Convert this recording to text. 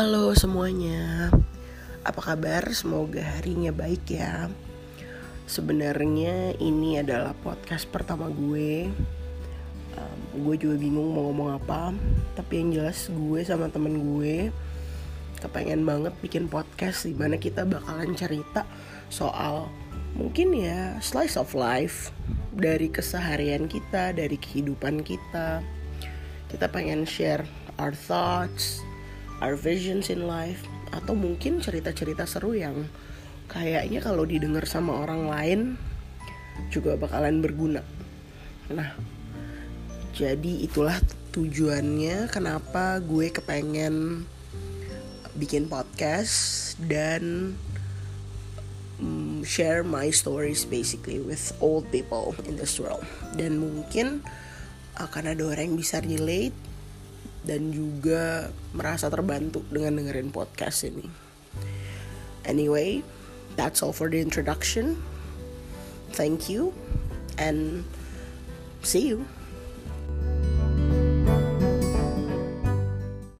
Halo semuanya, apa kabar? Semoga harinya baik ya. Sebenarnya ini adalah podcast pertama gue. Um, gue juga bingung mau ngomong apa, tapi yang jelas gue sama temen gue kepengen banget bikin podcast di mana kita bakalan cerita soal mungkin ya slice of life dari keseharian kita, dari kehidupan kita. Kita pengen share our thoughts, our visions in life atau mungkin cerita-cerita seru yang kayaknya kalau didengar sama orang lain juga bakalan berguna. Nah, jadi itulah tujuannya kenapa gue kepengen bikin podcast dan um, share my stories basically with old people in this world. Dan mungkin akan ada orang yang bisa relate dan juga merasa terbantu dengan dengerin podcast ini. Anyway, that's all for the introduction. Thank you and see you.